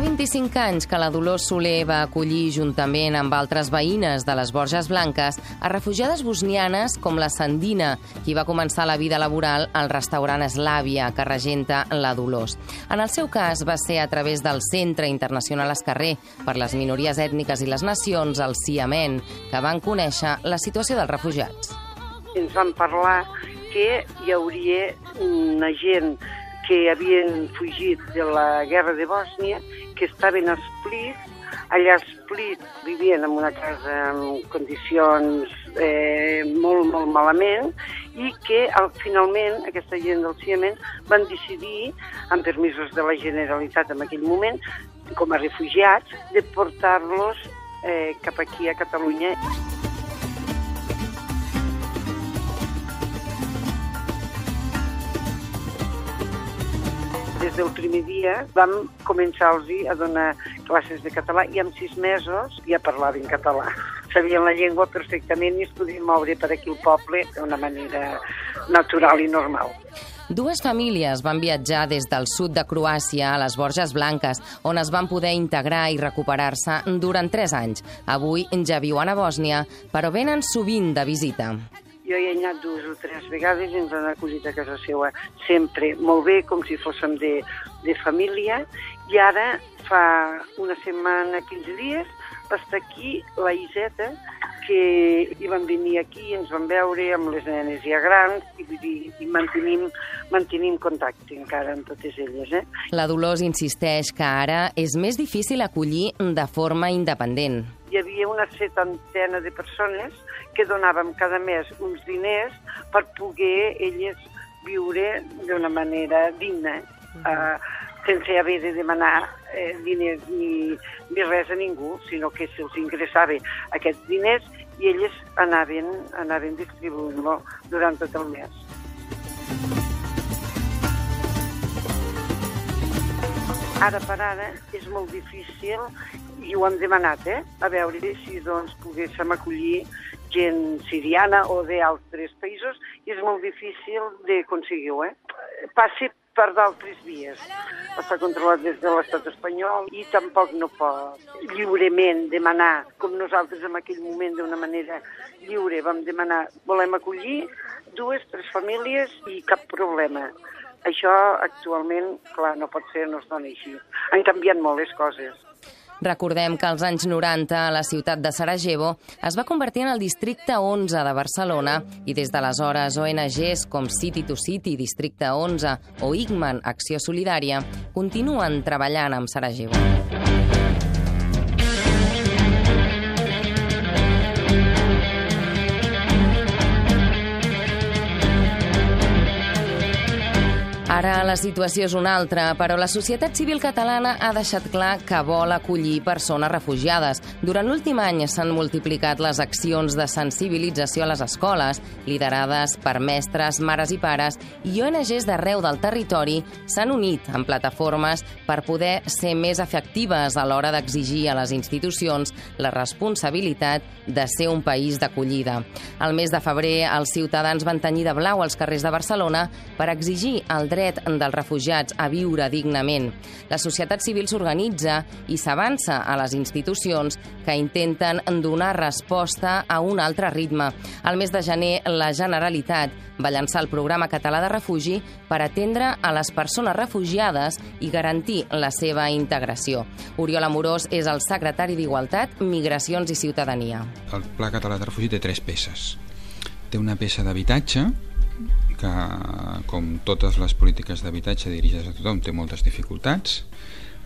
Fa 25 anys que la Dolors Soler va acollir, juntament amb altres veïnes de les Borges Blanques, a refugiades bosnianes com la Sandina, qui va començar la vida laboral al restaurant Eslàvia, que regenta la Dolors. En el seu cas va ser a través del Centre Internacional Escarrer per les minories ètniques i les nacions, el CIAMEN, que van conèixer la situació dels refugiats. Ens van parlar que hi hauria una gent que havien fugit de la guerra de Bòsnia, que estaven a Split, allà a Split vivien en una casa en condicions eh, molt, molt malament, i que al, finalment aquesta gent del CIEMEN van decidir, amb permisos de la Generalitat en aquell moment, com a refugiats, de portar-los eh, cap aquí a Catalunya. Des del primer dia vam començar-los a donar classes de català i en sis mesos ja parlaven català. Sabien la llengua perfectament i es podien moure per aquí al poble d'una manera natural i normal. Dues famílies van viatjar des del sud de Croàcia a les Borges Blanques, on es van poder integrar i recuperar-se durant tres anys. Avui ja viuen a Bòsnia, però venen sovint de visita. Jo hi he anat dues o tres vegades i ens han acollit a casa seva sempre molt bé, com si fóssim de, de família. I ara, fa una setmana, 15 dies, estar aquí la Iseta, que hi van venir aquí, ens van veure amb les nenes ja grans i, i, i mantenim, mantenim contacte encara amb totes elles. Eh? La Dolors insisteix que ara és més difícil acollir de forma independent. Hi havia una setantena de persones que donàvem cada mes uns diners per poder elles viure d'una manera digna, eh, sense haver de demanar eh, diners ni, ni res a ningú, sinó que se'ls ingressava aquests diners i elles anaven, anaven distribuint-lo durant tot el mes. Ara per ara és molt difícil i ho hem demanat, eh? A veure si doncs poguéssim acollir gent siriana o d'altres països i és molt difícil d'aconseguir-ho, eh? Passi per d'altres vies. Està controlat des de l'estat espanyol i tampoc no pot lliurement demanar, com nosaltres en aquell moment d'una manera lliure vam demanar, volem acollir dues, tres famílies i cap problema. Això actualment, clar, no pot ser, no es dona així. Han canviat molt les coses. Recordem que als anys 90 la ciutat de Sarajevo es va convertir en el districte 11 de Barcelona i des d'aleshores ONGs com City to City, Districte 11 o IGMAN, Acció Solidària, continuen treballant amb Sarajevo. Ara la situació és una altra, però la societat civil catalana ha deixat clar que vol acollir persones refugiades. Durant l'últim any s'han multiplicat les accions de sensibilització a les escoles, liderades per mestres, mares i pares, i ONGs d'arreu del territori s'han unit en plataformes per poder ser més efectives a l'hora d'exigir a les institucions la responsabilitat de ser un país d'acollida. Al mes de febrer, els ciutadans van tenir de blau als carrers de Barcelona per exigir el dret dret dels refugiats a viure dignament. La societat civil s'organitza i s'avança a les institucions que intenten donar resposta a un altre ritme. Al mes de gener, la Generalitat va llançar el programa català de refugi per atendre a les persones refugiades i garantir la seva integració. Oriol Amorós és el secretari d'Igualtat, Migracions i Ciutadania. El Pla Català de Refugi té tres peces. Té una peça d'habitatge, que, com totes les polítiques d'habitatge dirigides a tothom, té moltes dificultats,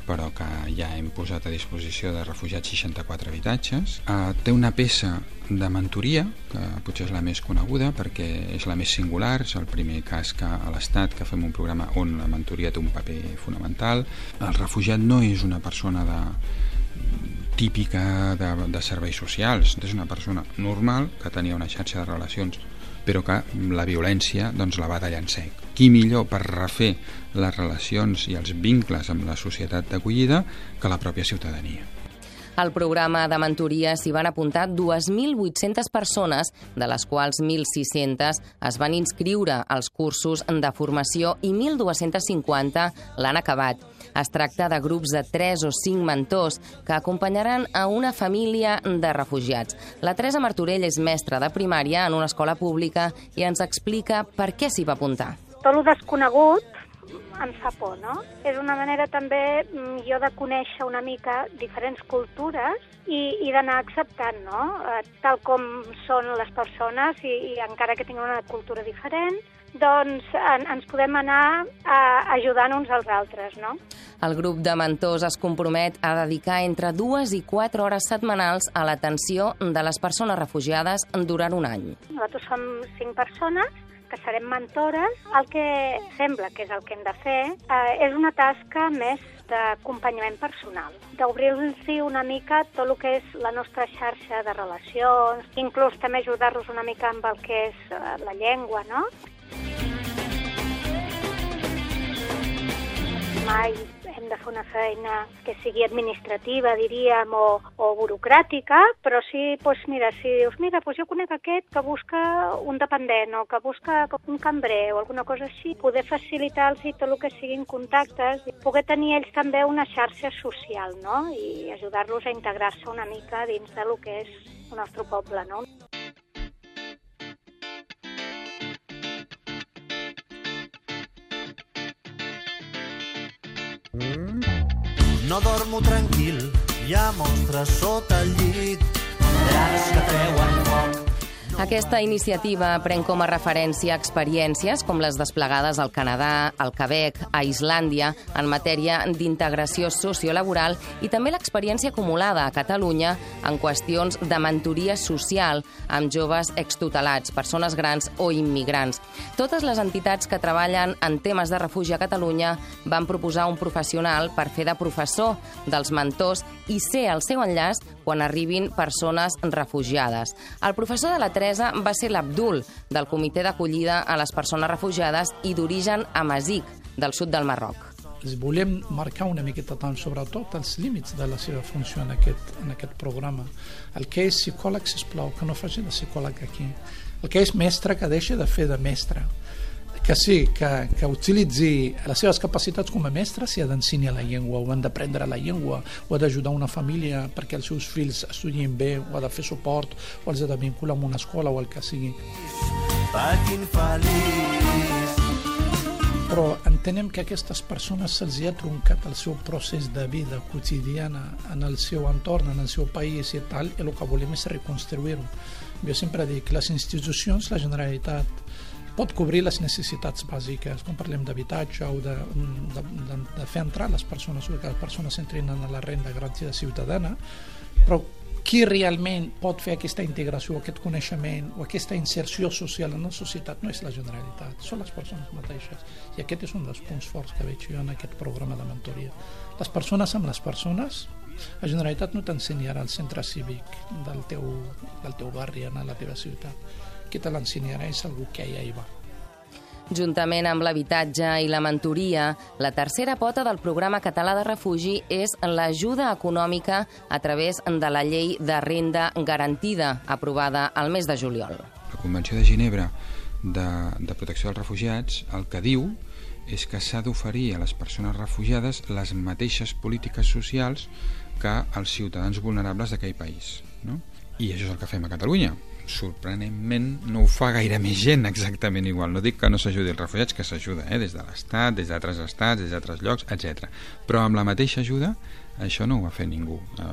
però que ja hem posat a disposició de refugiats 64 habitatges. Uh, té una peça de mentoria, que potser és la més coneguda perquè és la més singular, és el primer cas que a l'Estat que fem un programa on la mentoria té un paper fonamental. El refugiat no és una persona de, típica de, de serveis socials, és una persona normal que tenia una xarxa de relacions però que la violència doncs, la va tallar en sec. Qui millor per refer les relacions i els vincles amb la societat d'acollida que la pròpia ciutadania. Al programa de mentoria s'hi van apuntar 2.800 persones, de les quals 1.600 es van inscriure als cursos de formació i 1.250 l'han acabat. Es tracta de grups de 3 o 5 mentors que acompanyaran a una família de refugiats. La Teresa Martorell és mestra de primària en una escola pública i ens explica per què s'hi va apuntar. Tot el desconegut em fa por, no? És una manera també mm, jo de conèixer una mica diferents cultures i, i d'anar acceptant, no? Eh, tal com són les persones i, i encara que tinguin una cultura diferent, doncs en, ens podem anar eh, ajudant uns als altres, no? El grup de mentors es compromet a dedicar entre dues i quatre hores setmanals a l'atenció de les persones refugiades durant un any. Nosaltres som cinc persones que serem mentores, el que sembla que és el que hem de fer eh, és una tasca més d'acompanyament personal, d'obrir-los una mica tot el que és la nostra xarxa de relacions, inclús també ajudar-los una mica amb el que és eh, la llengua, no? Mai hem de fer una feina que sigui administrativa, diríem, o, o burocràtica, però sí, doncs mira, si dius, mira, doncs jo conec aquest que busca un dependent o que busca un cambrer o alguna cosa així, poder facilitar-los tot el que siguin contactes, i poder tenir ells també una xarxa social, no?, i ajudar-los a integrar-se una mica dins de lo que és el nostre poble, no? No dormo tranquil, hi ha monstres sota el llit, dracs que treuen foc. Aquesta iniciativa pren com a referència experiències com les desplegades al Canadà, al Quebec, a Islàndia, en matèria d'integració sociolaboral i també l'experiència acumulada a Catalunya en qüestions de mentoria social amb joves extutelats, persones grans o immigrants. Totes les entitats que treballen en temes de refugi a Catalunya van proposar un professional per fer de professor dels mentors i ser el seu enllaç quan arribin persones refugiades. El professor de la Teresa va ser l'Abdul, del Comitè d'Acollida a les Persones Refugiades i d'origen amazic, del sud del Marroc. Volem marcar una miqueta tant, sobretot, els límits de la seva funció en aquest, en aquest programa. El que és psicòleg, sisplau, que no faci de psicòleg aquí. El que és mestre, que deixi de fer de mestre que sí, que, que utilitzi les seves capacitats com a mestre si ha d'ensenyar la llengua o han d'aprendre la llengua o ha d'ajudar una família perquè els seus fills estudien bé o ha de fer suport o els ha de vincular amb una escola o el que sigui. Però entenem que aquestes persones se'ls ha truncat el seu procés de vida quotidiana en el seu entorn, en el seu país i tal, i el que volem és reconstruir-ho. Jo sempre dic, les institucions, la Generalitat, pot cobrir les necessitats bàsiques, quan parlem d'habitatge o de, de, de, de fer entrar les persones, que les persones entrin en la renda garantida ciutadana, però qui realment pot fer aquesta integració, aquest coneixement o aquesta inserció social en la societat no és la Generalitat, són les persones mateixes. I aquest és un dels punts forts que veig jo en aquest programa de mentoria. Les persones amb les persones, la Generalitat no t'ensenyarà el centre cívic del teu, del teu barri, en la teva ciutat qui te l'ensenyarà és algú que ja hi va. Juntament amb l'habitatge i la mentoria, la tercera pota del programa català de refugi és l'ajuda econòmica a través de la llei de renda garantida, aprovada al mes de juliol. La Convenció de Ginebra de, de Protecció dels Refugiats el que diu és que s'ha d'oferir a les persones refugiades les mateixes polítiques socials que als ciutadans vulnerables d'aquell país. No? I això és el que fem a Catalunya sorprenentment no ho fa gaire més gent exactament igual. No dic que no s'ajudi els refugiats, que s'ajuda eh? des de l'Estat, des d'altres estats, des d'altres llocs, etc. Però amb la mateixa ajuda això no ho va fer ningú, eh,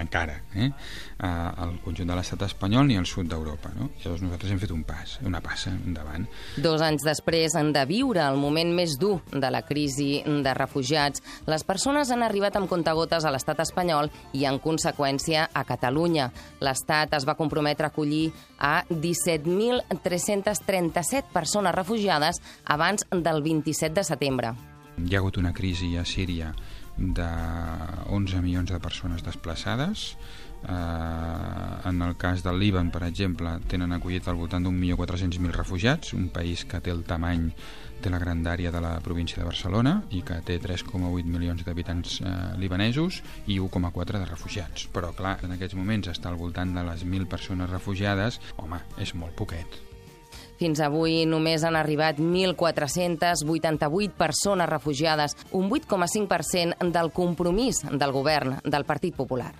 encara, eh? al conjunt de l'estat espanyol ni al sud d'Europa. No? Llavors nosaltres hem fet un pas, una passa endavant. Dos anys després han de viure el moment més dur de la crisi de refugiats. Les persones han arribat amb contagotes a l'estat espanyol i, en conseqüència, a Catalunya. L'estat es va comprometre a acollir a 17.337 persones refugiades abans del 27 de setembre. Hi ha hagut una crisi a Síria de 11 milions de persones desplaçades Eh, en el cas del Líban, per exemple, tenen acollit al voltant d'un milió 400.000 refugiats, un país que té el tamany té la grandària de la província de Barcelona i que té 3,8 milions d'habitants eh, libanesos i 1,4 de refugiats. Però, clar, en aquests moments està al voltant de les 1.000 persones refugiades, home, és molt poquet. Fins avui només han arribat 1.488 persones refugiades, un 8,5% del compromís del govern del Partit Popular.